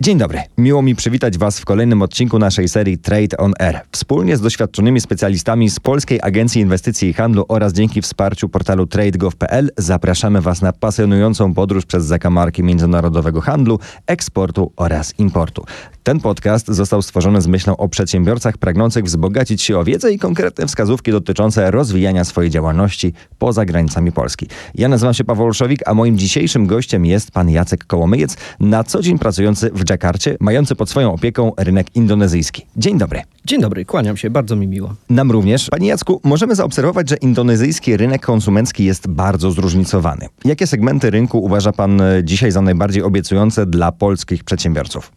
Dzień dobry. Miło mi przywitać Was w kolejnym odcinku naszej serii Trade on Air. Wspólnie z doświadczonymi specjalistami z Polskiej Agencji Inwestycji i Handlu oraz dzięki wsparciu portalu trade.gov.pl zapraszamy Was na pasjonującą podróż przez zakamarki międzynarodowego handlu, eksportu oraz importu. Ten podcast został stworzony z myślą o przedsiębiorcach pragnących wzbogacić się o wiedzę i konkretne wskazówki dotyczące rozwijania swojej działalności poza granicami Polski. Ja nazywam się Paweł Olszowik, a moim dzisiejszym gościem jest pan Jacek Kołomyjec, na co dzień pracujący w Dżakarcie, mający pod swoją opieką rynek indonezyjski. Dzień dobry. Dzień dobry, kłaniam się, bardzo mi miło. Nam również. Panie Jacku, możemy zaobserwować, że indonezyjski rynek konsumencki jest bardzo zróżnicowany. Jakie segmenty rynku uważa pan dzisiaj za najbardziej obiecujące dla polskich przedsiębiorców?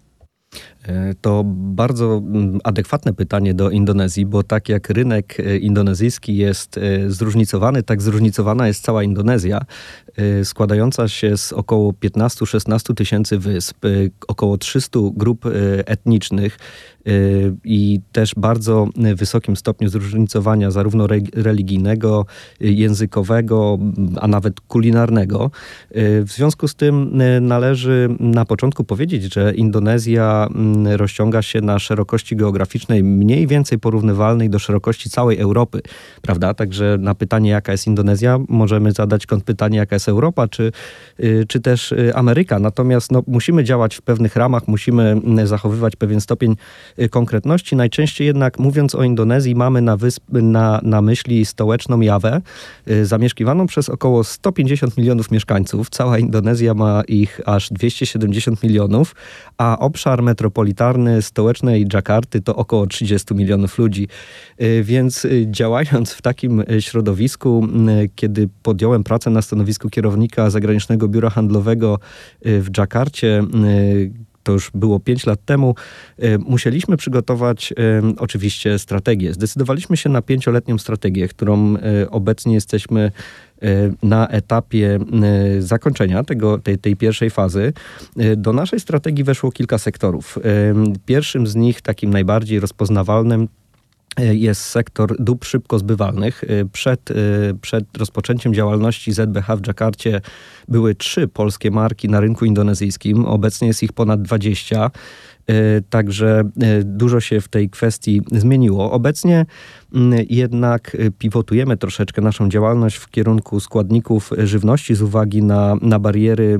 E, to bardzo mm, adekwatne pytanie do Indonezji, bo tak jak rynek e, indonezyjski jest e, zróżnicowany, tak zróżnicowana jest cała Indonezja, składająca się z około 15-16 tysięcy wysp, około 300 grup etnicznych, i też bardzo wysokim stopniu zróżnicowania zarówno religijnego, językowego, a nawet kulinarnego. W związku z tym należy na początku powiedzieć, że Indonezja rozciąga się na szerokości geograficznej mniej więcej porównywalnej do szerokości całej Europy, prawda? Także na pytanie, jaka jest Indonezja, możemy zadać pytanie, jaka jest Europa, czy, y, czy też y, Ameryka. Natomiast no, musimy działać w pewnych ramach, musimy zachowywać pewien stopień y, konkretności. Najczęściej jednak mówiąc o Indonezji mamy na, wysp, na, na myśli stołeczną Jawę, zamieszkiwaną przez około 150 milionów mieszkańców. Cała Indonezja ma ich aż 270 milionów, a obszar metropolitarny stołecznej Dżakarty to około 30 milionów ludzi. Więc działając w takim środowisku, kiedy podjąłem pracę na stanowisku kierownika zagranicznego biura handlowego w Dżakarcie, to już było 5 lat temu, e, musieliśmy przygotować e, oczywiście strategię. Zdecydowaliśmy się na pięcioletnią strategię, którą e, obecnie jesteśmy na etapie zakończenia tego, tej, tej pierwszej fazy. Do naszej strategii weszło kilka sektorów. Pierwszym z nich, takim najbardziej rozpoznawalnym, jest sektor dóbr szybko zbywalnych. Przed, przed rozpoczęciem działalności ZBH w Dżakarcie były trzy polskie marki na rynku indonezyjskim. Obecnie jest ich ponad 20. Także dużo się w tej kwestii zmieniło. Obecnie jednak pivotujemy troszeczkę naszą działalność w kierunku składników żywności z uwagi na, na bariery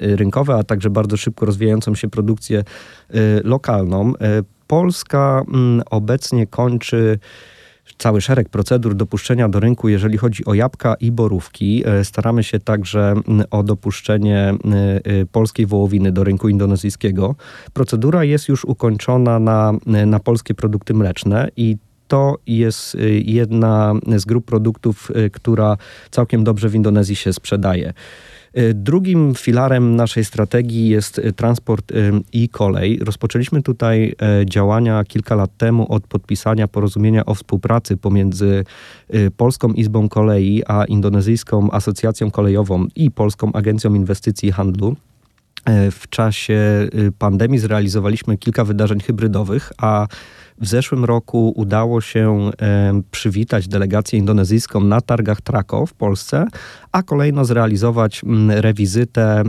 rynkowe, a także bardzo szybko rozwijającą się produkcję lokalną. Polska mm, obecnie kończy cały szereg procedur dopuszczenia do rynku, jeżeli chodzi o jabłka i borówki. E, staramy się także mm, o dopuszczenie e, e, polskiej wołowiny do rynku indonezyjskiego. Procedura jest już ukończona na, na polskie produkty mleczne i to jest jedna z grup produktów, która całkiem dobrze w Indonezji się sprzedaje. E, drugim filarem naszej strategii jest e, transport e, i kolej. Rozpoczęliśmy tutaj działania kilka lat temu od podpisania porozumienia o współpracy pomiędzy Polską Izbą Kolei a Indonezyjską Asocjacją Kolejową i Polską Agencją Inwestycji i Handlu. W czasie pandemii zrealizowaliśmy kilka wydarzeń hybrydowych, a w zeszłym roku udało się przywitać delegację indonezyjską na targach Trako w Polsce, a kolejno zrealizować rewizytę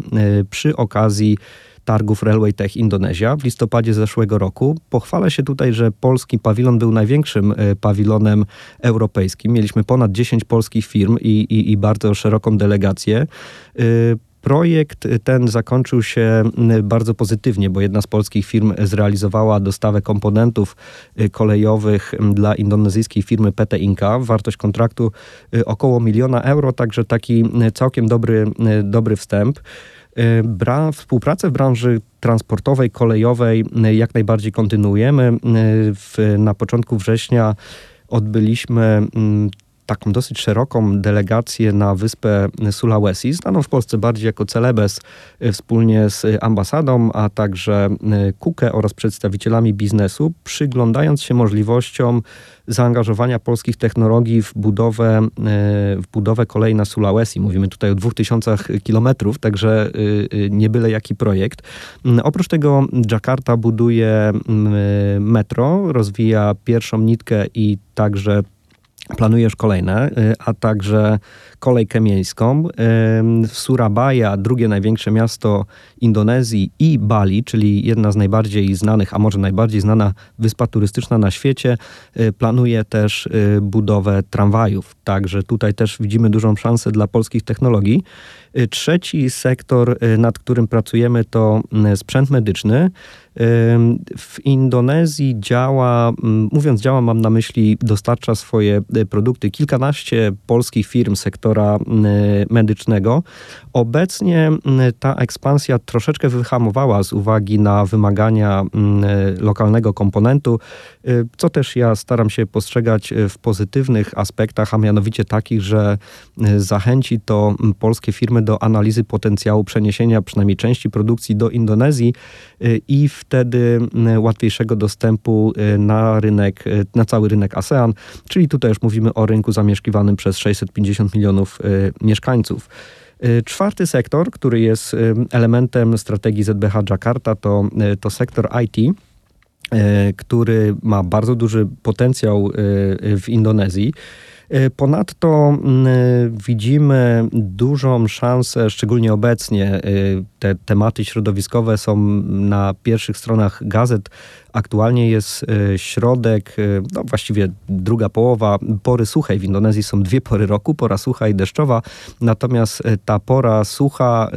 przy okazji targów Railway Tech Indonezja w listopadzie zeszłego roku. Pochwalę się tutaj, że polski pawilon był największym e, pawilonem europejskim. Mieliśmy ponad 10 polskich firm i, i, i bardzo szeroką delegację. Projekt ten zakończył się bardzo pozytywnie, bo jedna z polskich firm zrealizowała dostawę komponentów y, kolejowych dla indonezyjskiej firmy PT Inka. Wartość kontraktu y, około miliona euro, także taki całkiem dobry, dobry wstęp. Y, bra współpracę w branży transportowej, kolejowej jak najbardziej kontynuujemy. W, na początku września odbyliśmy taką dosyć szeroką delegację na wyspę Sulawesi, znaną w Polsce bardziej jako Celebes, e, wspólnie z ambasadą, a także e, KUKE oraz przedstawicielami biznesu, przyglądając się możliwościom zaangażowania polskich technologii w budowę, e, w budowę kolei na Sulawesi. Mówimy tutaj o 2000 kilometrów, także nie byle jaki projekt. Mm, oprócz tego Jakarta buduje mm, metro, rozwija pierwszą nitkę i także planujesz kolejne, a także kolejkę miejską. W Surabaya, drugie największe miasto Indonezji i Bali, czyli jedna z najbardziej znanych, a może najbardziej znana wyspa turystyczna na świecie, planuje też budowę tramwajów. Także tutaj też widzimy dużą szansę dla polskich technologii. Trzeci sektor, nad którym pracujemy, to sprzęt medyczny. W Indonezji działa, mówiąc działa, mam na myśli, dostarcza swoje e, produkty kilkanaście polskich firm sektora medycznego. Obecnie ta ekspansja troszeczkę wyhamowała z uwagi na wymagania lokalnego komponentu, co też ja staram się postrzegać w pozytywnych aspektach, a mianowicie takich, że zachęci to polskie firmy do analizy potencjału przeniesienia przynajmniej części produkcji do Indonezji i w wtedy łatwiejszego dostępu y, na rynek, y, na cały rynek ASEAN, czyli tutaj już mówimy o rynku zamieszkiwanym przez 650 milionów y, mieszkańców. Czwarty sektor, który jest elementem strategii ZBH Jakarta, to, to sektor IT który ma bardzo duży potencjał w Indonezji. E, ponadto mm, e, widzimy dużą szansę, szczególnie obecnie, e, te tematy środowiskowe są na pierwszych stronach gazet. Aktualnie jest środek, no właściwie druga połowa pory suchej. W Indonezji są dwie pory roku, pora sucha i deszczowa. Natomiast ta pora sucha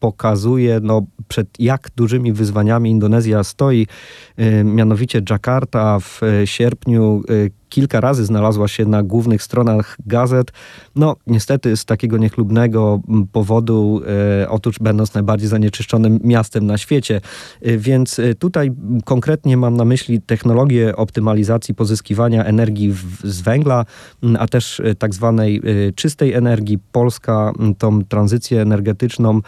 pokazuje, no, przed jak dużymi wyzwaniami Indonezja stoi. Mianowicie Jakarta w sierpniu kilka razy znalazła się na głównych stronach gazet. No, niestety z takiego niechlubnego powodu, e, otóż będąc najbardziej zanieczyszczonym miastem na świecie. E, więc e, tutaj konkretnie mam na myśli technologię optymalizacji pozyskiwania energii w, z węgla, a też e, tak zwanej e, czystej energii. Polska tą tranzycję energetyczną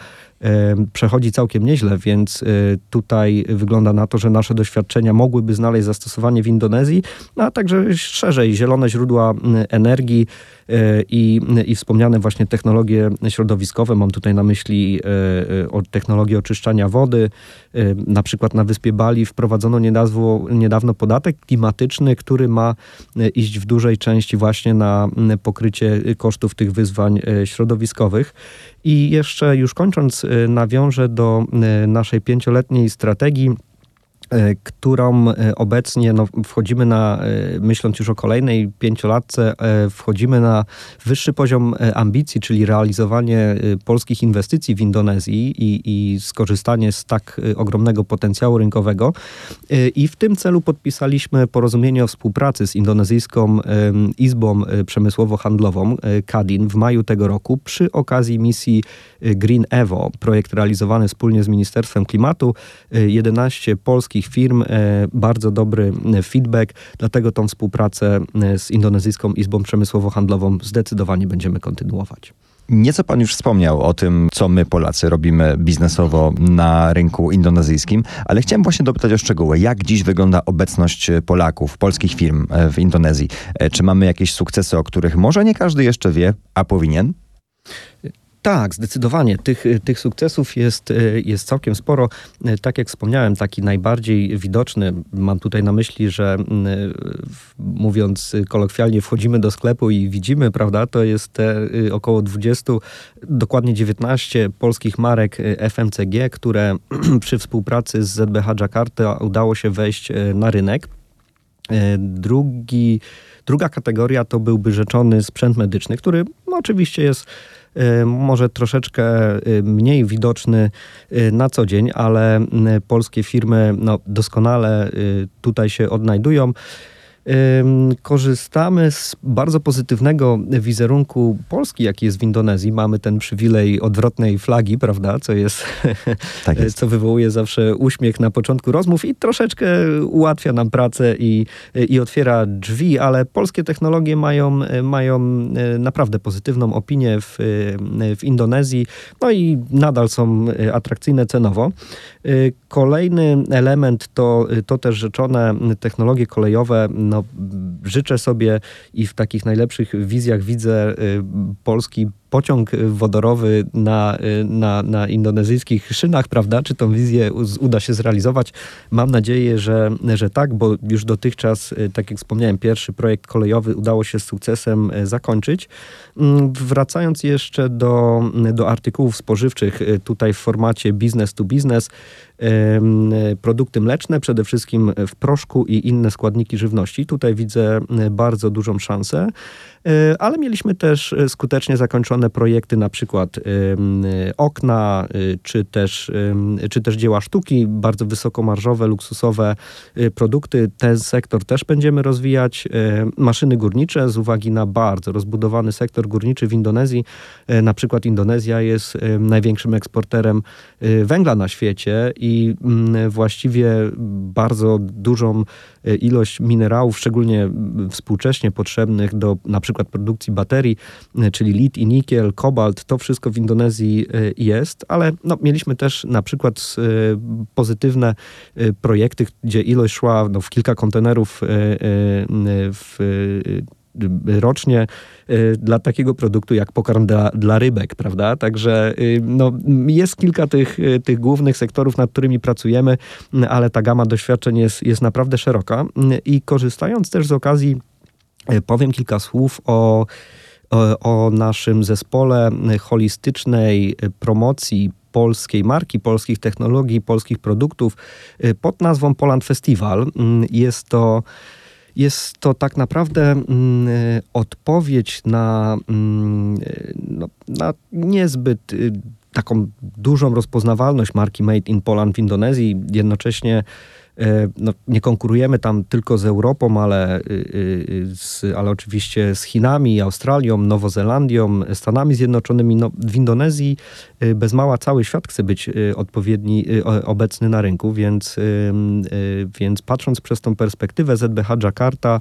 przechodzi całkiem nieźle, więc tutaj wygląda na to, że nasze doświadczenia mogłyby znaleźć zastosowanie w Indonezji, a także szerzej zielone źródła energii e, i, i wspomniane właśnie technologie środowiskowe. Mam tutaj na myśli technologię oczyszczania wody. Na przykład na wyspie Bali wprowadzono niedawno, niedawno podatek klimatyczny, który ma iść w dużej części właśnie na pokrycie kosztów tych wyzwań środowiskowych. I jeszcze już kończąc, nawiążę do naszej pięcioletniej strategii którą e, obecnie no, wchodzimy na, e, myśląc już o kolejnej pięciolatce, wchodzimy na wyższy poziom ambicji, czyli realizowanie polskich inwestycji w Indonezji i, i skorzystanie z tak ogromnego potencjału rynkowego. I w tym celu podpisaliśmy porozumienie o współpracy z indonezyjską Izbą Przemysłowo-Handlową KADIN w maju tego roku przy okazji misji Green Evo, projekt realizowany wspólnie z Ministerstwem Klimatu. 11 polskich polskich firm, e, bardzo dobry e, feedback, dlatego tą współpracę e, z Indonezyjską Izbą Przemysłowo-Handlową zdecydowanie będziemy kontynuować. Nieco pan już wspomniał o tym, co my Polacy robimy biznesowo na rynku indonezyjskim, ale chciałem właśnie dopytać o szczegóły. Jak dziś wygląda obecność Polaków, polskich firm w Indonezji? Czy mamy jakieś sukcesy, o których może nie każdy jeszcze wie, a powinien? Tak, zdecydowanie. Tych, tych sukcesów jest, jest całkiem sporo. Tak jak wspomniałem, taki najbardziej widoczny, mam tutaj na myśli, że mówiąc kolokwialnie, wchodzimy do sklepu i widzimy, prawda, to jest te y, około 20, dokładnie 19 polskich marek y, FMCG, które przy współpracy z ZBH Jakarta udało się wejść y, na rynek. Drugi, druga kategoria to byłby rzeczony sprzęt medyczny, który no, oczywiście jest Y, może troszeczkę y, mniej widoczny y, na co dzień, ale polskie firmy no, doskonale tutaj się odnajdują korzystamy z bardzo pozytywnego wizerunku Polski, jaki jest w Indonezji. Mamy ten przywilej odwrotnej flagi, prawda, co jest, tak jest. co wywołuje zawsze uśmiech na początku rozmów i troszeczkę ułatwia nam pracę i, i otwiera drzwi, ale polskie technologie mają, mają e, naprawdę pozytywną opinię w, w Indonezji, no i nadal są atrakcyjne cenowo. Kolejny element to, to też rzeczone technologie kolejowe, no, życzę sobie i w takich najlepszych wizjach widzę y, Polski pociąg wodorowy na, na, na indonezyjskich szynach, prawda? Czy tą wizję uda się zrealizować? Mam nadzieję, że, że tak, bo już dotychczas, tak jak wspomniałem, pierwszy projekt kolejowy udało się z sukcesem zakończyć. Mm, wracając jeszcze do, do artykułów spożywczych, tutaj w formacie business to business, produkty mleczne, przede wszystkim w proszku i inne składniki żywności. Tutaj widzę bardzo dużą szansę. E, ale mieliśmy też e, skutecznie zakończone projekty, na przykład okna, e, czy też, czy też dzieła sztuki, bardzo wysokomarżowe, luksusowe produkty. Ten sektor też będziemy rozwijać. Maszyny górnicze z uwagi na bardzo rozbudowany sektor górniczy w Indonezji. Na przykład Indonezja jest największym eksporterem węgla na świecie i właściwie bardzo dużą ilość minerałów, szczególnie współcześnie potrzebnych do na przykład produkcji baterii, czyli lit i nikiel, kobalt, to wszystko w Indonezji e, jest, ale no, mieliśmy też na przykład e, pozytywne projekty, gdzie ilość szła no, w kilka kontenerów w rocznie dla takiego produktu jak pokarm dla, dla rybek, prawda? Także no, jest kilka tych, tych głównych sektorów, nad którymi pracujemy, ale ta gama doświadczeń jest, jest naprawdę szeroka i korzystając też z okazji powiem kilka słów o, o, o naszym zespole holistycznej promocji polskiej marki, polskich technologii, polskich produktów e, pod nazwą Poland Festival. Mm, jest to jest to tak naprawdę mm, odpowiedź na, mm, no, na niezbyt taką dużą rozpoznawalność marki Made in Poland w Indonezji. Jednocześnie E, no, nie konkurujemy tam tylko z Europą, ale, y, y, z, ale oczywiście z Chinami, Australią, Nowozelandią, Stanami Zjednoczonymi. No, w Indonezji y, bez mała cały świat chce być odpowiedni, obecny na rynku, więc, więc patrząc przez tą perspektywę ZBH Jakarta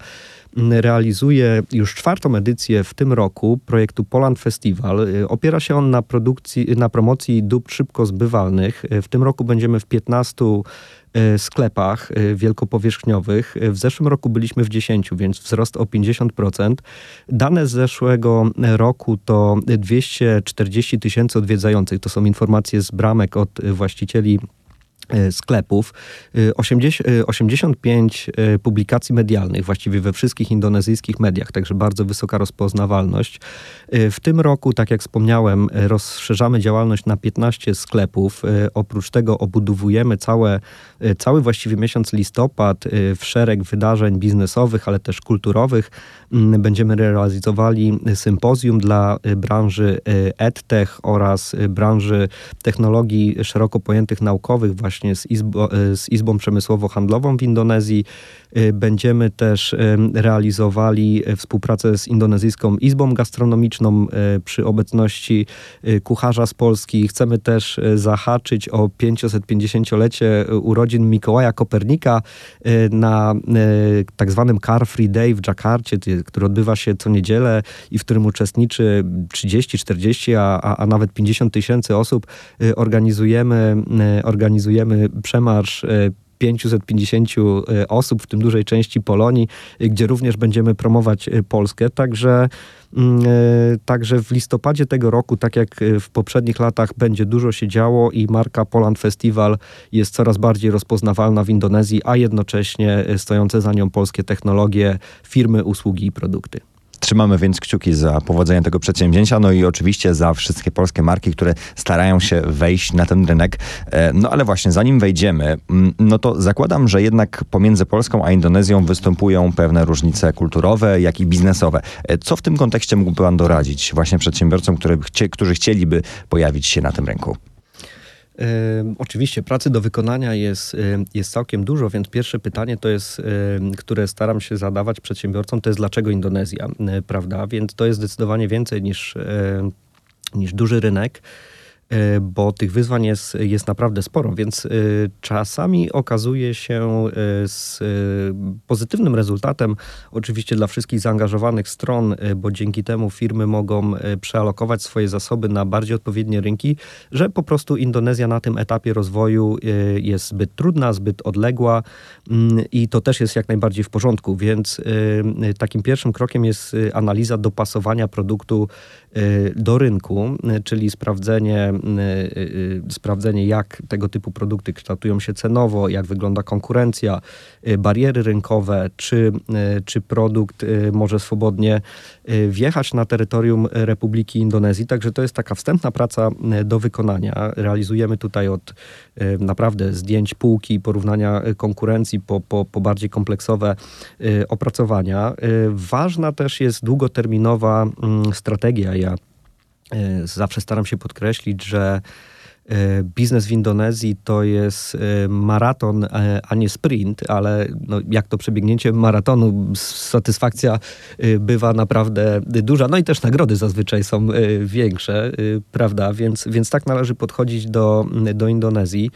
realizuje już czwartą edycję w tym roku projektu Poland Festival. Opiera się on na produkcji, na promocji dóbr szybko zbywalnych. W tym roku będziemy w 15 E, sklepach e, wielkopowierzchniowych. E, w zeszłym roku byliśmy w 10, więc wzrost o 50%. Dane z zeszłego roku to 240 tysięcy odwiedzających. To są informacje z bramek od właścicieli E, sklepów, 80, e, 85 e, publikacji medialnych, właściwie we wszystkich indonezyjskich mediach, także bardzo wysoka rozpoznawalność. W tym roku, tak jak wspomniałem, rozszerzamy działalność na 15 sklepów. Oprócz tego obudowujemy całe, cały właściwie miesiąc listopad w szereg wydarzeń biznesowych, ale też kulturowych. Mm, będziemy realizowali sympozjum dla branży EdTech oraz branży technologii szeroko pojętych naukowych, właśnie właśnie z, Izbo, e, z Izbą Przemysłowo-Handlową w Indonezji. E, będziemy też e, realizowali współpracę z Indonezyjską Izbą Gastronomiczną przy obecności kucharza z Polski. Chcemy też zahaczyć o 550-lecie urodzin Mikołaja Kopernika na tak zwanym Car Free Day w Dżakarcie, który odbywa się co niedzielę i w którym uczestniczy 30, 40, a, a nawet 50 tysięcy osób. Organizujemy, organizujemy przemarsz 550 e, e, osób, w tym dużej części Polonii, e, gdzie również będziemy promować Polskę. Także, mm, także w listopadzie tego roku, tak jak w poprzednich latach, będzie dużo się działo i marka Poland Festival jest coraz bardziej rozpoznawalna w Indonezji, a jednocześnie stojące za nią polskie technologie, firmy, usługi i produkty. Trzymamy więc kciuki za powodzenie tego przedsięwzięcia, no i oczywiście za wszystkie polskie marki, które starają się wejść na ten rynek. E, no ale właśnie, zanim wejdziemy, mm, no to zakładam, że jednak pomiędzy Polską a Indonezją występują pewne różnice kulturowe, jak i biznesowe. E, co w tym kontekście mógłby Pan doradzić właśnie przedsiębiorcom, którzy chcieliby pojawić się na tym rynku? Oczywiście pracy do wykonania jest, jest całkiem dużo, więc pierwsze pytanie to jest, które staram się zadawać przedsiębiorcom, to jest dlaczego Indonezja, prawda? Więc to jest zdecydowanie więcej niż, niż duży rynek. E, bo tych wyzwań jest, jest naprawdę sporo, więc e, czasami okazuje się e, z pozytywnym rezultatem, oczywiście dla wszystkich zaangażowanych stron, bo dzięki temu firmy mogą przealokować swoje zasoby na bardziej odpowiednie rynki, że po prostu Indonezja na tym etapie rozwoju jest zbyt trudna, zbyt odległa mm, i to też jest jak najbardziej w porządku, więc takim pierwszym krokiem jest analiza dopasowania produktu do rynku, czyli sprawdzenie Y, y, sprawdzenie, jak tego typu produkty kształtują się cenowo, jak wygląda konkurencja, y, bariery rynkowe, czy, czy produkt może swobodnie wjechać na terytorium Republiki Indonezji. Także to jest taka wstępna praca do wykonania. Realizujemy tutaj od naprawdę zdjęć półki, porównania konkurencji po, po, po bardziej kompleksowe opracowania. Ważna też jest długoterminowa mm, strategia. Ja E, zawsze staram się podkreślić, że e, biznes w Indonezji to jest e, maraton, a nie sprint, ale no, jak to przebiegnięcie maratonu, satysfakcja bywa naprawdę duża. No i też nagrody zazwyczaj są większe, prawda? Więc, więc tak należy podchodzić do, do Indonezji.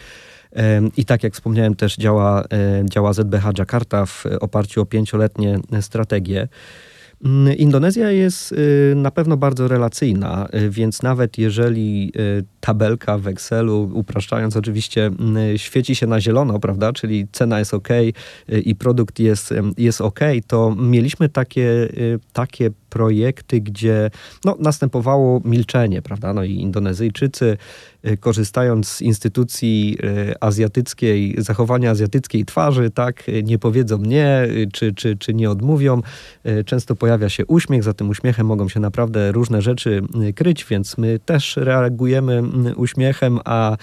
I tak jak wspomniałem, też działa, działa ZBH Jakarta w oparciu o pięcioletnie strategie. Mm, Indonezja jest y, na pewno bardzo relacyjna, y, więc nawet jeżeli y, tabelka w Excelu, upraszczając oczywiście, mm, świeci się na zielono, prawda, czyli cena jest ok i produkt jest, jest ok, to mieliśmy takie, takie projekty, gdzie no, następowało milczenie, prawda? No i Indonezyjczycy, y, korzystając z instytucji y, azjatyckiej, zachowania azjatyckiej twarzy, tak, nie powiedzą nie, y, czy, czy, czy nie odmówią. Często pojawia się uśmiech, za tym uśmiechem mogą się naprawdę różne rzeczy kryć, więc my też reagujemy uśmiechem, a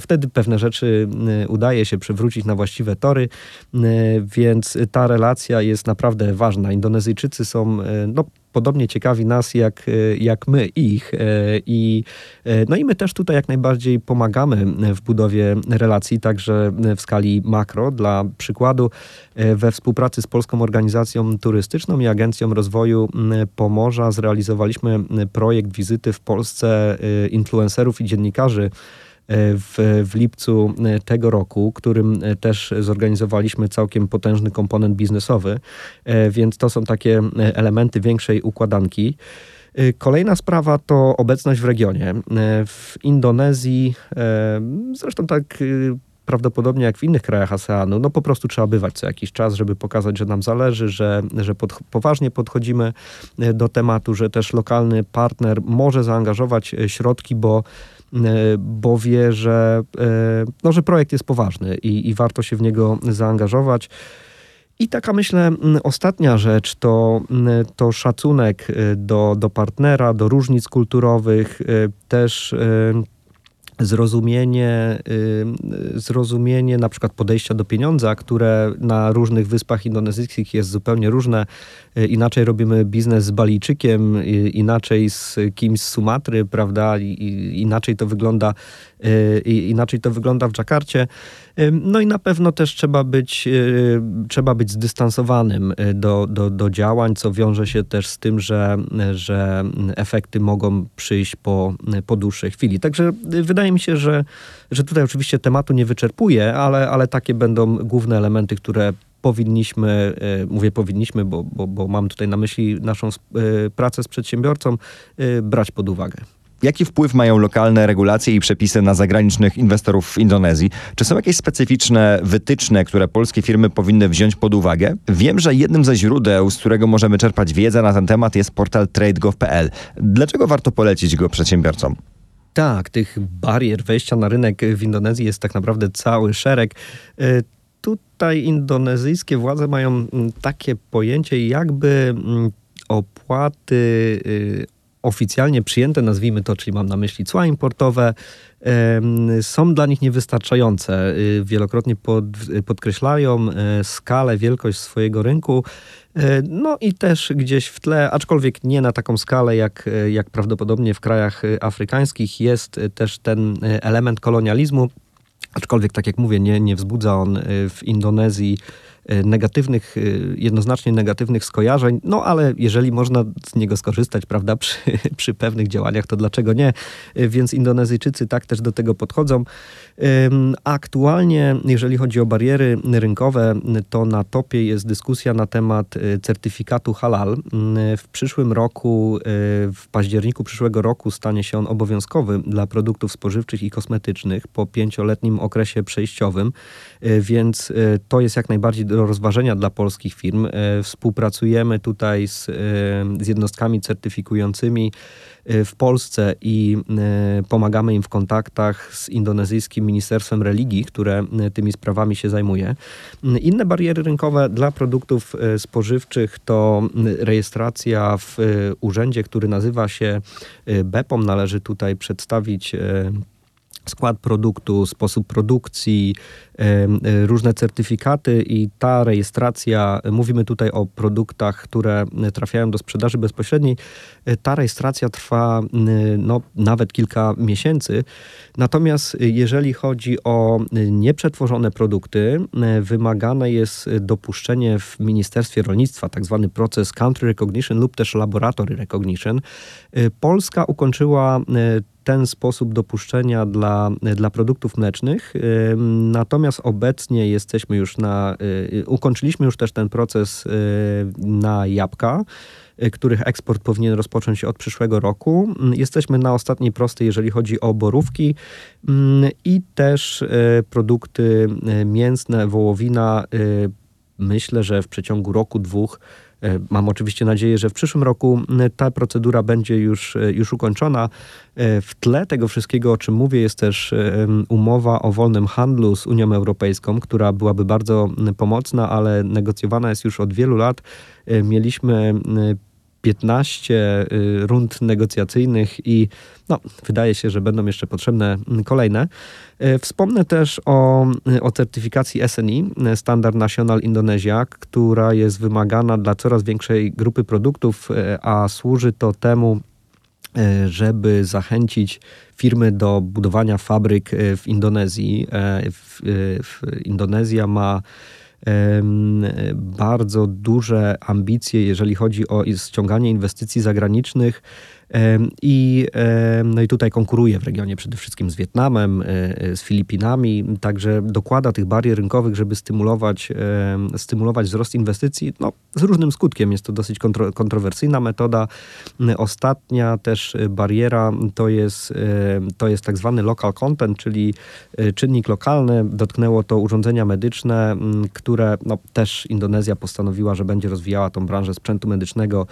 wtedy pewne rzeczy udaje się przywrócić na właściwe tory, więc ta relacja jest naprawdę ważna. Indonezyjczycy są no, podobnie ciekawi nas, jak, e, jak my ich. E, I, e, no i my też tutaj jak najbardziej pomagamy w budowie relacji, także w skali makro. Dla przykładu, we współpracy z Polską Organizacją Turystyczną i Agencją Rozwoju Pomorza zrealizowaliśmy projekt wizyty w Polsce influencerów i dziennikarzy w, w lipcu e, tego roku, którym e, też zorganizowaliśmy całkiem potężny komponent biznesowy, więc to są takie elementy większej układanki. Kolejna sprawa to obecność w regionie. W Indonezji, zresztą tak prawdopodobnie jak w innych krajach ASEANu, no po prostu trzeba bywać co jakiś czas, żeby pokazać, że nam zależy, że, że pod, poważnie podchodzimy do tematu, że też lokalny partner może zaangażować środki, bo E, bo wie, że, e, no, że projekt jest poważny i, i warto się w niego zaangażować. I taka myślę ostatnia rzecz to, to szacunek e, do, do partnera, do różnic kulturowych, też zrozumienie, zrozumienie na przykład podejścia do pieniądza, które na różnych wyspach indonezyjskich jest zupełnie różne. Y, inaczej robimy biznes z Balijczykiem, y, inaczej z kimś z Sumatry, prawda? Inaczej to wygląda, y, inaczej to wygląda w Dżakarcie. No i na pewno też trzeba być, trzeba być zdystansowanym do, do, do działań, co wiąże się też z tym, że, że efekty mogą przyjść po, po dłuższej chwili. Także wydaje mi się, że, że tutaj oczywiście tematu nie wyczerpuję, ale, ale takie będą główne elementy, które powinniśmy, e, mówię powinniśmy, bo, bo, bo mam tutaj na myśli naszą e, pracę z przedsiębiorcą, e, brać pod uwagę. Jaki wpływ mają lokalne regulacje i przepisy na zagranicznych inwestorów w Indonezji? Czy są jakieś specyficzne wytyczne, które polskie firmy powinny wziąć pod uwagę? Wiem, że jednym ze źródeł, z którego możemy czerpać wiedzę na ten temat jest portal trade.gov.pl. Dlaczego warto polecić go przedsiębiorcom? Tak, tych barier wejścia na rynek w Indonezji jest tak naprawdę cały szereg tutaj indonezyjskie władze mają mm, takie pojęcie, jakby mm, opłaty y, oficjalnie przyjęte, nazwijmy to, czyli mam na myśli cła importowe, są dla nich niewystarczające. Y, wielokrotnie pod, podkreślają e, skalę, wielkość swojego rynku. No i też gdzieś w tle, aczkolwiek nie na taką skalę, jak, jak prawdopodobnie w krajach afrykańskich, jest też ten element kolonializmu, Aczkolwiek, tak jak mówię, nie, nie wzbudza on y, w Indonezji negatywnych, jednoznacznie negatywnych skojarzeń, no ale jeżeli można z niego skorzystać, prawda, przy, przy pewnych działaniach, to dlaczego nie? Więc Indonezyjczycy tak też do tego podchodzą. Aktualnie, jeżeli chodzi o bariery rynkowe, to na topie jest dyskusja na temat certyfikatu halal. W przyszłym roku, w październiku przyszłego roku stanie się on obowiązkowy dla produktów spożywczych i kosmetycznych po pięcioletnim okresie przejściowym, więc to jest jak najbardziej do rozważenia dla polskich firm. Współpracujemy tutaj z, z jednostkami certyfikującymi w Polsce i y, pomagamy im w kontaktach z indonezyjskim Ministerstwem Religii, które y, tymi sprawami się zajmuje. Inne bariery rynkowe dla produktów spożywczych to rejestracja w urzędzie, który nazywa się BEPOM. Należy tutaj przedstawić skład produktu, sposób produkcji, różne certyfikaty i ta rejestracja, mówimy tutaj o produktach, które trafiają do sprzedaży bezpośredniej, ta rejestracja trwa no, nawet kilka miesięcy. Natomiast jeżeli chodzi o nieprzetworzone produkty, wymagane jest dopuszczenie w Ministerstwie Rolnictwa, tak zwany proces country recognition lub też laboratory recognition. Polska ukończyła ten sposób dopuszczenia dla, dla produktów mlecznych. Natomiast obecnie jesteśmy już na, y, ukończyliśmy już też ten proces y, na jabłka y, których eksport powinien rozpocząć się od przyszłego roku. Jesteśmy na ostatniej prostej, jeżeli chodzi o borówki i też produkty mięsne, wołowina. Myślę, że w przeciągu roku, dwóch mam oczywiście nadzieję, że w przyszłym roku ta procedura będzie już, e, już ukończona. E, w tle tego wszystkiego, o czym mówię, jest też umowa o wolnym handlu z Unią Europejską, która byłaby bardzo pomocna, ale negocjowana jest już od wielu lat. Mieliśmy 15 rund negocjacyjnych i no, wydaje się, że będą jeszcze potrzebne kolejne. E, wspomnę też o, o certyfikacji SNI, Standard National Indonesia, która jest wymagana dla coraz większej grupy produktów, a służy to temu, żeby zachęcić firmy do budowania fabryk w Indonezji. Indonezja ma bardzo duże ambicje, jeżeli chodzi o ściąganie inwestycji zagranicznych i, no i tutaj konkuruje w regionie przede wszystkim z Wietnamem, e, e, z Filipinami, także dokłada tych barier rynkowych, żeby stymulować, stymulować wzrost inwestycji. No, z różnym skutkiem jest to dosyć kontro, kontrowersyjna metoda. Ostatnia też bariera to jest, to jest tak zwany local content, czyli e, czynnik lokalny. Dotknęło to urządzenia medyczne, które no, też Indonezja postanowiła, że będzie rozwijała tą branżę sprzętu medycznego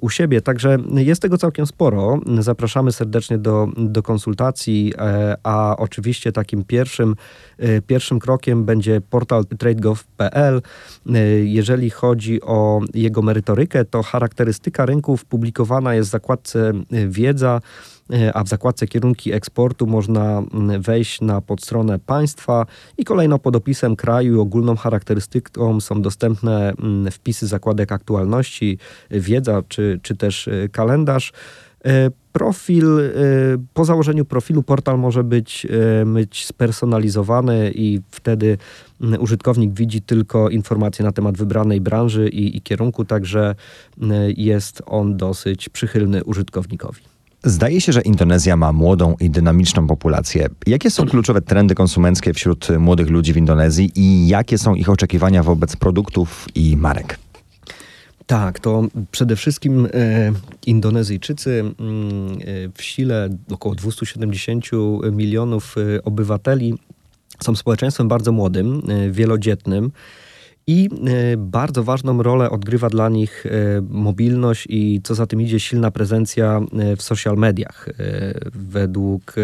u siebie. Także jest tego całkiem sporo. Zapraszamy serdecznie do, do konsultacji, e, a oczywiście takim pierwszym, e, pierwszym krokiem będzie portal tradegov.pl. E, jeżeli chodzi o jego merytorykę, to charakterystyka rynków publikowana jest w zakładce wiedza a w zakładce kierunki eksportu można wejść na podstronę państwa i kolejno pod opisem kraju i ogólną charakterystyką są dostępne wpisy zakładek aktualności, wiedza czy, czy też kalendarz. E, profil, e, po założeniu profilu portal może być, e, być spersonalizowany i wtedy użytkownik widzi tylko informacje na temat wybranej branży i, i kierunku, także jest on dosyć przychylny użytkownikowi. Zdaje się, że Indonezja ma młodą i dynamiczną populację. Jakie są kluczowe trendy konsumenckie wśród młodych ludzi w Indonezji i jakie są ich oczekiwania wobec produktów i marek? Tak, to przede wszystkim e, Indonezyjczycy mm, e, w sile około 270 milionów e, obywateli są społeczeństwem bardzo młodym, wielodzietnym. I e, bardzo ważną rolę odgrywa dla nich e, mobilność i co za tym idzie silna prezencja e, w social mediach. Według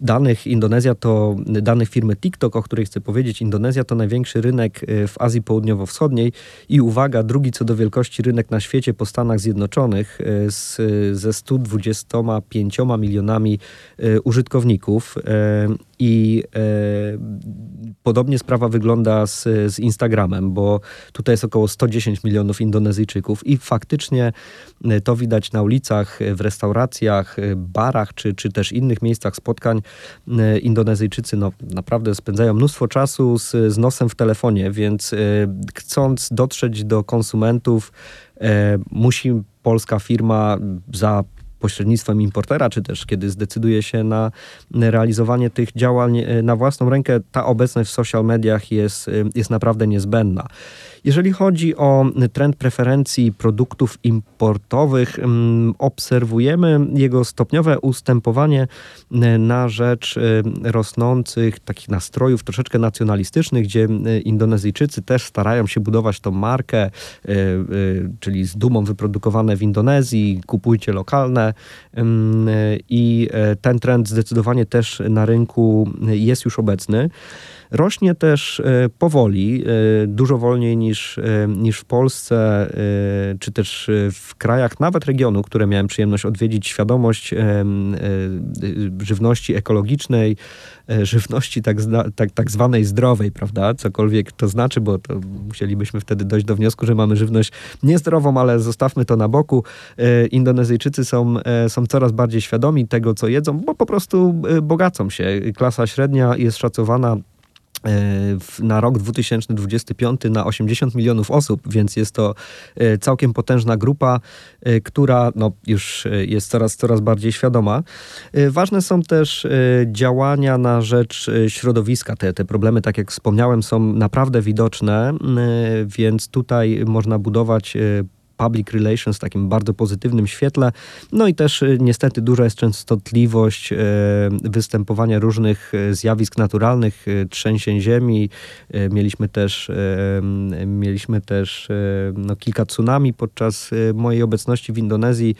danych Indonezja to danych firmy TikTok, o której chcę powiedzieć, Indonezja to największy rynek w Azji Południowo-Wschodniej i uwaga, drugi co do wielkości rynek na świecie po Stanach Zjednoczonych z, ze 125 milionami użytkowników. I podobnie sprawa wygląda z, z Instagramem, bo tutaj jest około 110 milionów Indonezyjczyków i faktycznie to widać na ulicach, w restauracjach, barach czy, czy też innych miejscach spotkań. Indonezyjczycy no, naprawdę spędzają mnóstwo czasu z, z nosem w telefonie, więc chcąc dotrzeć do konsumentów, musi polska firma za pośrednictwem importera, czy też kiedy zdecyduje się na realizowanie tych działań e, na własną rękę, ta obecność w social mediach jest, e, jest naprawdę niezbędna. Jeżeli chodzi o trend preferencji produktów importowych, mm, obserwujemy jego stopniowe ustępowanie e, na rzecz rosnących takich nastrojów troszeczkę nacjonalistycznych, gdzie Indonezyjczycy też starają się budować tą markę, czyli z dumą wyprodukowane w Indonezji, kupujcie lokalne, i e, ten trend zdecydowanie też na rynku jest już obecny. Rośnie też e, powoli, e, dużo wolniej niż, niż w Polsce, czy też w krajach, nawet regionu, które miałem przyjemność odwiedzić, świadomość żywności ekologicznej, żywności tak, tak, tak zwanej zdrowej, prawda? Cokolwiek to znaczy, bo to musielibyśmy wtedy dojść do wniosku, że mamy żywność niezdrową, ale zostawmy to na boku. Indonezyjczycy są, są coraz bardziej świadomi tego, co jedzą, bo po prostu bogacą się. Klasa średnia jest szacowana E, na rok 2025 na 80 milionów osób, więc jest to e, całkiem potężna grupa, e, która no, już jest coraz, coraz bardziej świadoma. Ważne są też działania na rzecz środowiska. Te, te problemy, tak jak wspomniałem, są naprawdę widoczne, więc tutaj można budować public relations w takim bardzo pozytywnym świetle. No i też y, niestety duża jest częstotliwość e, występowania różnych e, zjawisk naturalnych, trzęsień ziemi. Mieliśmy też, mieliśmy też no, kilka tsunami podczas mojej obecności w Indonezji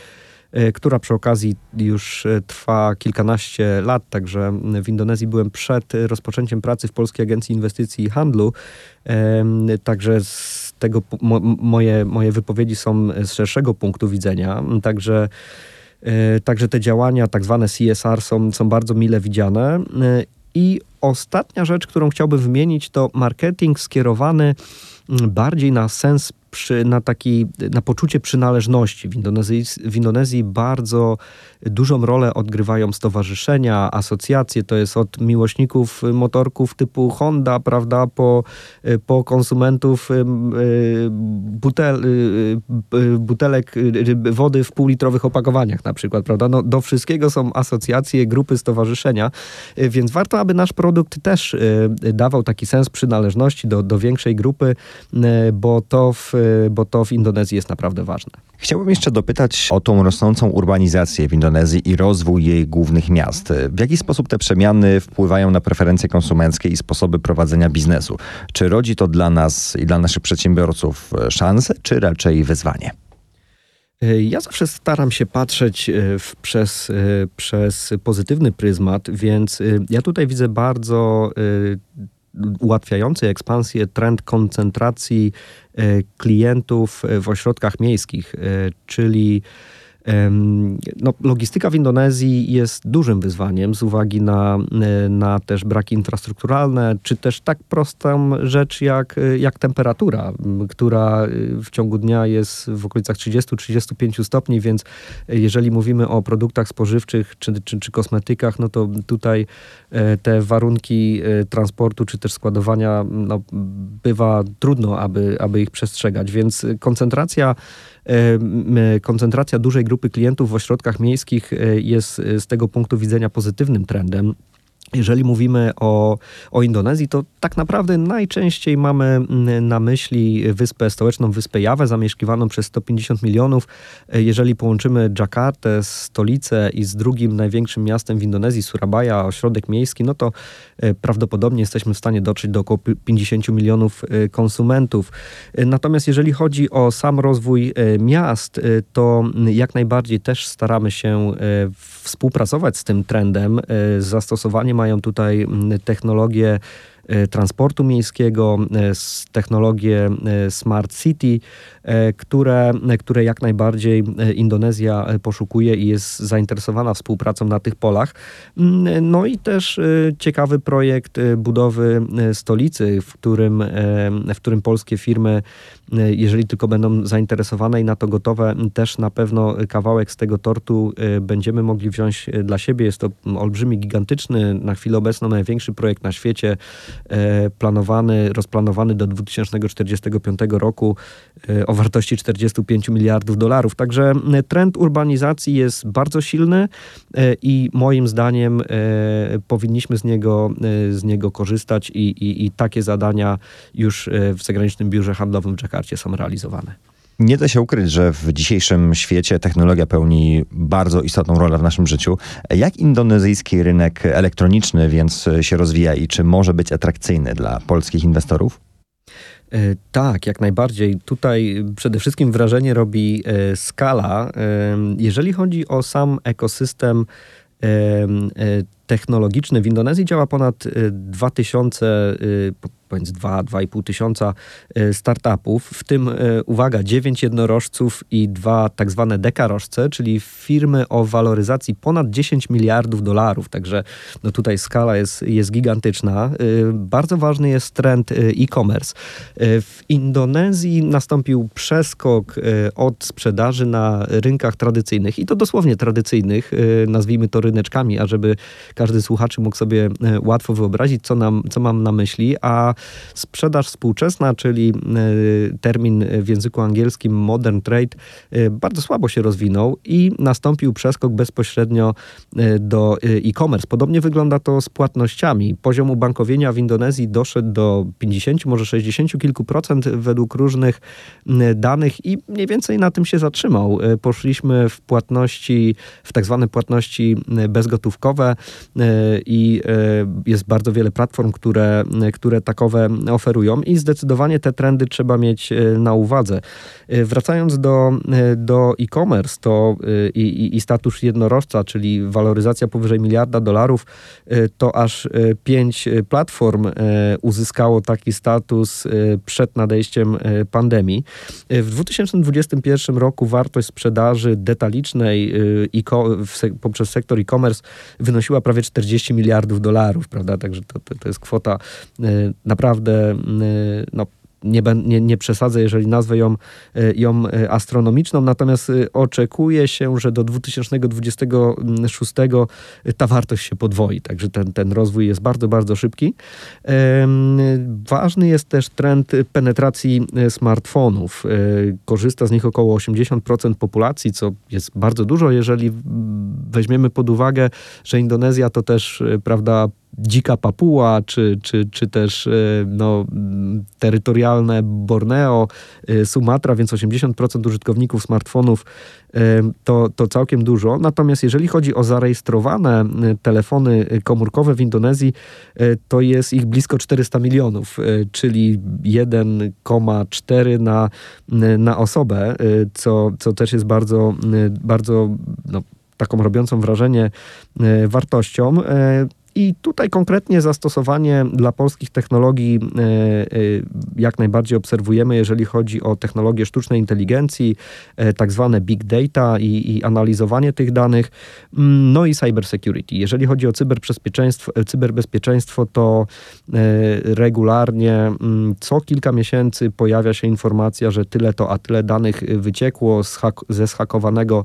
która przy okazji już trwa kilkanaście lat, także w Indonezji byłem przed rozpoczęciem pracy w Polskiej Agencji Inwestycji i Handlu, także z tego mo, moje, moje wypowiedzi są z szerszego punktu widzenia. Także, e, także te działania, tak zwane CSR, są, są bardzo mile widziane. E, I ostatnia rzecz, którą chciałbym wymienić, to marketing skierowany bardziej na sens przy, na, taki, na poczucie przynależności. W Indonezji, w Indonezji bardzo dużą rolę odgrywają stowarzyszenia, asocjacje. To jest od miłośników motorków typu Honda, prawda, po, po konsumentów butel, butelek wody w półlitrowych opakowaniach na przykład, prawda. No, do wszystkiego są asocjacje, grupy, stowarzyszenia, więc warto, aby nasz produkt też dawał taki sens przynależności do, do większej grupy, bo to w Y, bo to w Indonezji jest naprawdę ważne. Chciałbym jeszcze dopytać o tą rosnącą urbanizację w Indonezji i rozwój jej głównych miast. W jaki sposób te przemiany wpływają na preferencje konsumenckie i sposoby prowadzenia biznesu? Czy rodzi to dla nas i dla naszych przedsiębiorców szansę, czy raczej wyzwanie? Y, ja zawsze staram się patrzeć y, w, przez, przez pozytywny pryzmat, więc ja tutaj widzę bardzo ułatwiający ekspansję trend koncentracji e, klientów w ośrodkach miejskich, e, czyli no, logistyka w Indonezji jest dużym wyzwaniem z uwagi na, na też braki infrastrukturalne, czy też tak prostą rzecz jak, jak temperatura, która w ciągu dnia jest w okolicach 30-35 stopni, więc jeżeli mówimy o produktach spożywczych czy, czy, czy kosmetykach, no to tutaj e, te warunki e, transportu czy też składowania no, bywa trudno, aby, aby ich przestrzegać, więc koncentracja koncentracja dużej grupy klientów w ośrodkach miejskich e, jest e, z tego punktu widzenia pozytywnym trendem. Jeżeli mówimy o, o Indonezji, to tak naprawdę najczęściej mamy mm, na myśli wyspę stołeczną, wyspę Jawę, zamieszkiwaną przez 150 milionów. E, jeżeli połączymy Dżakartę, stolicę i z drugim największym miastem w Indonezji, Surabaya, ośrodek miejski, no to e, prawdopodobnie jesteśmy w stanie dotrzeć do około 50 milionów e, konsumentów. Natomiast jeżeli chodzi o sam rozwój miast, to jak najbardziej też staramy się współpracować z tym trendem, z zastosowaniem mają tutaj mm, technologie transportu miejskiego, technologie Smart City, które, które jak najbardziej Indonezja poszukuje i jest zainteresowana współpracą na tych polach. Mm, no i też ciekawy projekt budowy stolicy, w którym, w którym polskie firmy, jeżeli tylko będą zainteresowane i na to gotowe, też na pewno kawałek z tego tortu będziemy mogli wziąć dla siebie. Jest to olbrzymi, gigantyczny, na chwilę obecną największy projekt na świecie, e, planowany, rozplanowany do 2045 roku e, o wartości 45 miliardów dolarów. Także trend urbanizacji jest bardzo silny e, i moim zdaniem powinniśmy z niego, z niego korzystać i, i, i takie zadania już w zagranicznym biurze handlowym w Dżakarcie są realizowane. Nie da się ukryć, że w dzisiejszym świecie technologia pełni bardzo istotną rolę w naszym życiu. Jak indonezyjski rynek elektroniczny więc się rozwija i czy może być atrakcyjny dla polskich inwestorów? E, tak, jak najbardziej. Tutaj przede wszystkim wrażenie robi e, skala. E, jeżeli chodzi o sam ekosystem technologiczny w Indonezji, działa ponad 2000 powiedz 2-2,5 tysiąca e, startupów, w tym, e, uwaga, 9 jednorożców i dwa tak zwane dekarożce, czyli firmy o waloryzacji ponad 10 miliardów dolarów. Także no tutaj skala jest, jest gigantyczna. E, bardzo ważny jest trend e-commerce. W Indonezji nastąpił przeskok od sprzedaży na rynkach tradycyjnych i to dosłownie tradycyjnych, nazwijmy to ryneczkami, ażeby każdy słuchacz mógł sobie łatwo wyobrazić, co, nam, co mam na myśli, a Sprzedaż współczesna, czyli e, termin w języku angielskim modern trade, e, bardzo słabo się rozwinął i nastąpił przeskok bezpośrednio e, do e-commerce. Podobnie wygląda to z płatnościami. Poziom ubankowienia w Indonezji doszedł do 50, może 60 kilku procent według różnych danych i mniej więcej na tym się zatrzymał. Poszliśmy w płatności, w tak zwane płatności bezgotówkowe i jest bardzo wiele platform, które, które takowe oferują i zdecydowanie te trendy trzeba mieć e, na uwadze. E, wracając do, e, do e-commerce to i, i status jednorożca, czyli waloryzacja powyżej miliarda dolarów, to aż pięć platform uzyskało taki status przed nadejściem pandemii. W 2021 roku wartość sprzedaży detalicznej poprzez sektor e-commerce wynosiła prawie 40 miliardów dolarów, prawda? Także to, to, to jest kwota na naprawdę no, nie, nie, nie przesadzę, jeżeli nazwę ją, e, ją e, astronomiczną, natomiast oczekuje się, że do 2026 ta wartość się podwoi, także ten, ten rozwój jest bardzo, bardzo szybki. Ważny jest też trend penetracji smartfonów. Korzysta z nich około 80% populacji, co jest bardzo dużo, jeżeli weźmiemy pod uwagę, że Indonezja to też, prawda, dzika Papua, czy, czy, czy też e, no, terytorialne Borneo, e, Sumatra, więc 80% użytkowników smartfonów e, to, to całkiem dużo. Natomiast jeżeli chodzi o zarejestrowane telefony komórkowe w Indonezji, to jest ich blisko 400 milionów, czyli 1,4 na, na osobę, co, co też jest bardzo, bardzo no, taką robiącą wrażenie wartością. I tutaj konkretnie zastosowanie dla polskich technologii e, e, jak najbardziej obserwujemy, jeżeli chodzi o technologię sztucznej inteligencji, e, tak zwane big data i, i analizowanie tych danych, mm, no i cyber security. Jeżeli chodzi o cyberbezpieczeństwo, cyberbezpieczeństwo to regularnie mm, co kilka miesięcy pojawia się informacja, że tyle to, a tyle danych wyciekło ze schakowanego,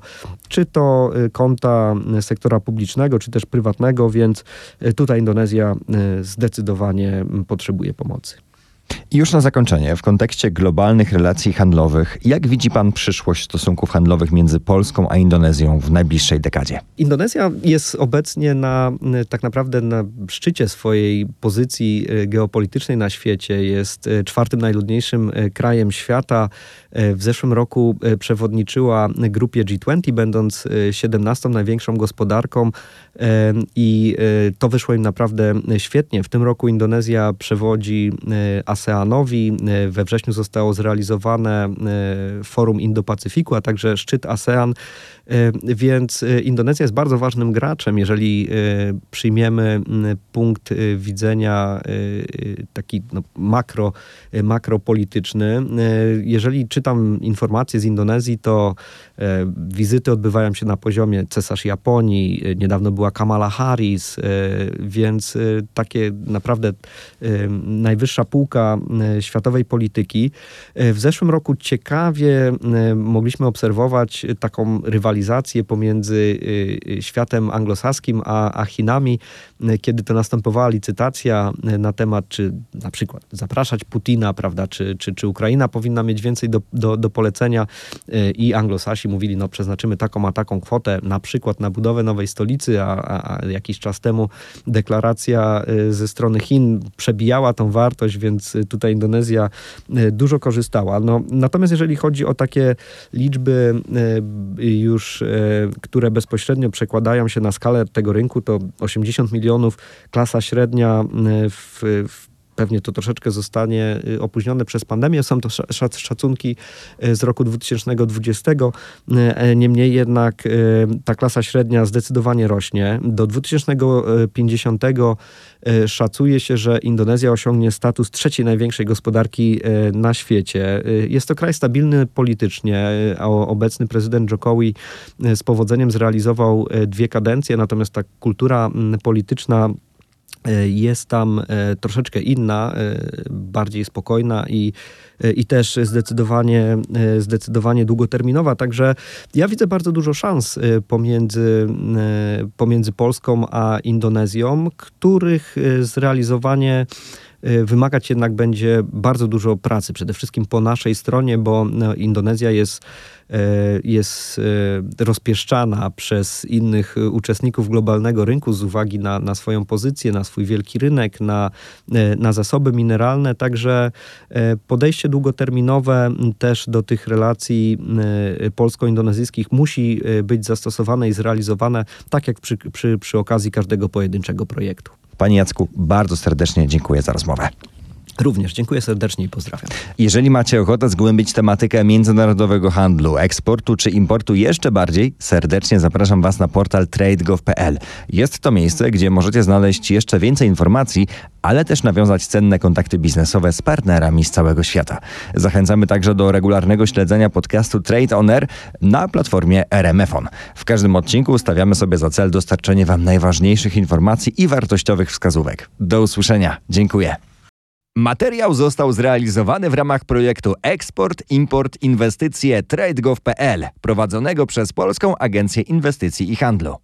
czy to konta sektora publicznego, czy też prywatnego, więc Tutaj Indonezja zdecydowanie potrzebuje pomocy. I już na zakończenie, w kontekście globalnych relacji handlowych, jak widzi Pan przyszłość stosunków handlowych między Polską a Indonezją w najbliższej dekadzie? Indonezja jest obecnie na, tak naprawdę na szczycie swojej pozycji e, geopolitycznej na świecie. Jest e, czwartym najludniejszym krajem świata. W zeszłym roku przewodniczyła grupie G20, będąc 17 największą gospodarką i to wyszło im naprawdę świetnie. W tym roku Indonezja przewodzi ASEAN ASEANowi. We wrześniu zostało zrealizowane Forum Indo-Pacyfiku, a także szczyt ASEAN, więc Indonezja jest bardzo ważnym graczem, jeżeli przyjmiemy punkt widzenia taki no, makro, makropolityczny. Jeżeli czytam informacje z Indonezji, to wizyty odbywają się na poziomie cesarz Japonii, niedawno była Kamala Harris, więc takie naprawdę najwyższa półka światowej polityki. W zeszłym roku ciekawie mogliśmy obserwować taką rywalizację pomiędzy światem anglosaskim a, a Chinami, kiedy to następowała licytacja na temat, czy na przykład zapraszać Putina, prawda, czy, czy, czy Ukraina powinna mieć więcej do, do, do polecenia i anglosasi mówili, no przeznaczymy taką a taką kwotę, na przykład na budowę nowej stolicy, a, a, a jakiś czas temu deklaracja ze strony Chin przebijała tą wartość, więc tutaj Indonezja e, dużo korzystała. No, natomiast jeżeli chodzi o takie liczby e, już, które bezpośrednio przekładają się na skalę tego rynku, to 80 milionów, klasa średnia w, w pewnie to troszeczkę zostanie y, opóźnione przez pandemię. Są to szacunki y, z roku 2020. Y, e, niemniej jednak ta klasa średnia zdecydowanie rośnie. Do 2050 szacuje się, że Indonezja osiągnie status trzeciej największej gospodarki na świecie. Jest to kraj stabilny politycznie. Obecny prezydent Jokowi z powodzeniem zrealizował dwie kadencje, natomiast ta kultura polityczna E, jest tam e, troszeczkę inna, e, bardziej spokojna i, i też zdecydowanie, zdecydowanie długoterminowa. Także ja widzę bardzo dużo szans pomiędzy, pomiędzy Polską a Indonezją, których zrealizowanie wymagać jednak będzie bardzo dużo pracy, przede wszystkim po naszej stronie, bo no, Indonezja jest E, jest e, rozpieszczana przez innych uczestników globalnego rynku z uwagi na, na swoją pozycję, na swój wielki rynek, na, e, na zasoby mineralne. Także podejście długoterminowe też do tych relacji polsko-indonezyjskich musi być zastosowane i zrealizowane tak jak przy, przy, przy okazji każdego pojedynczego projektu. Panie Jacku, bardzo serdecznie dziękuję za rozmowę. Również dziękuję serdecznie i pozdrawiam. Jeżeli macie ochotę zgłębić tematykę międzynarodowego handlu, eksportu czy importu jeszcze bardziej, serdecznie zapraszam Was na portal trade.gov.pl. Jest to miejsce, gdzie możecie znaleźć jeszcze więcej informacji, ale też nawiązać cenne kontakty biznesowe z partnerami z całego świata. Zachęcamy także do regularnego śledzenia podcastu Trade On Air na platformie RMFON. W każdym odcinku stawiamy sobie za cel dostarczenie Wam najważniejszych informacji i wartościowych wskazówek. Do usłyszenia. Dziękuję. Materiał został zrealizowany w ramach projektu Eksport, Import, Inwestycje TradeGov.pl prowadzonego przez Polską Agencję Inwestycji i Handlu.